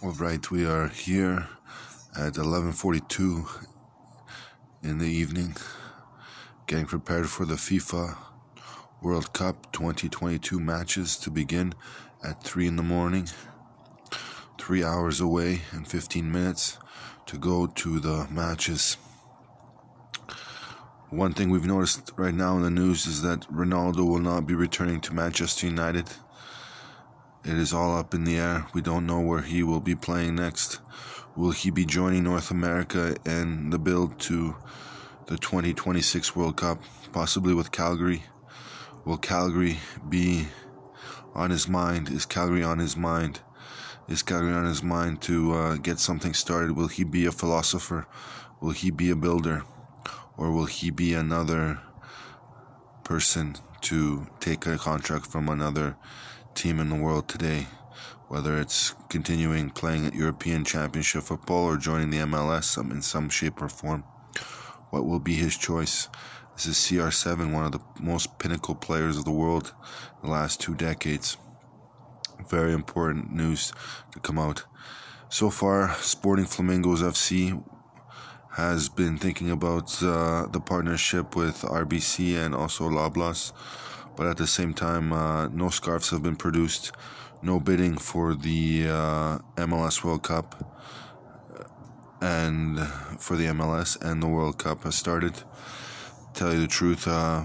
All right, we are here at 11:42 in the evening, getting prepared for the FIFA World Cup 2022 matches to begin at 3 in the morning. 3 hours away and 15 minutes to go to the matches. One thing we've noticed right now in the news is that Ronaldo will not be returning to Manchester United. It is all up in the air. We don't know where he will be playing next. Will he be joining North America and the build to the 2026 World Cup, possibly with Calgary? Will Calgary be on his mind? Is Calgary on his mind? Is Calgary on his mind to uh, get something started? Will he be a philosopher? Will he be a builder? Or will he be another person to take a contract from another team in the world today, whether it's continuing playing at European Championship football or joining the MLS in some shape or form. What will be his choice? This is CR7, one of the most pinnacle players of the world in the last two decades. Very important news to come out. So far, Sporting Flamingos FC has been thinking about uh, the partnership with RBC and also Loblaws but at the same time, uh, no scarves have been produced, no bidding for the uh, MLS World Cup, and for the MLS and the World Cup has started. Tell you the truth, uh,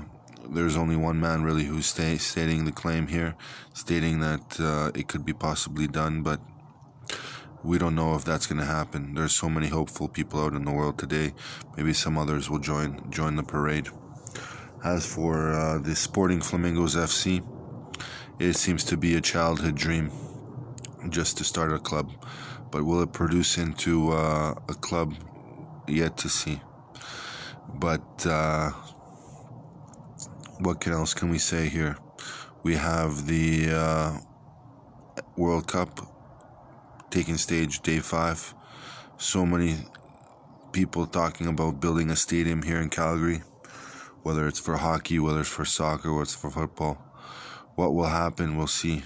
there's only one man really who's sta- stating the claim here, stating that uh, it could be possibly done, but we don't know if that's going to happen. There's so many hopeful people out in the world today. Maybe some others will join join the parade. As for uh, the Sporting Flamingos FC, it seems to be a childhood dream just to start a club. But will it produce into uh, a club? Yet to see. But uh, what can else can we say here? We have the uh, World Cup taking stage day five. So many people talking about building a stadium here in Calgary whether it's for hockey, whether it's for soccer, whether it's for football. What will happen, we'll see.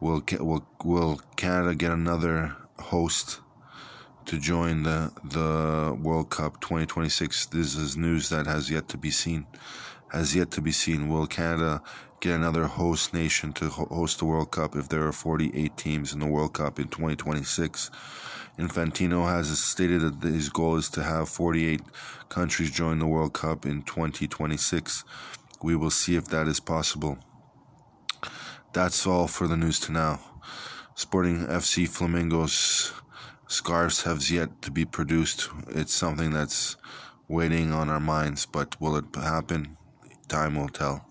Will will will Canada get another host to join the the World Cup 2026? This is news that has yet to be seen. Has yet to be seen. Will Canada get another host nation to host the World Cup if there are 48 teams in the World Cup in 2026? Infantino has stated that his goal is to have 48 countries join the World Cup in 2026. We will see if that is possible. That's all for the news to now. Sporting FC Flamingos scarves have yet to be produced. It's something that's waiting on our minds, but will it happen? Time will tell.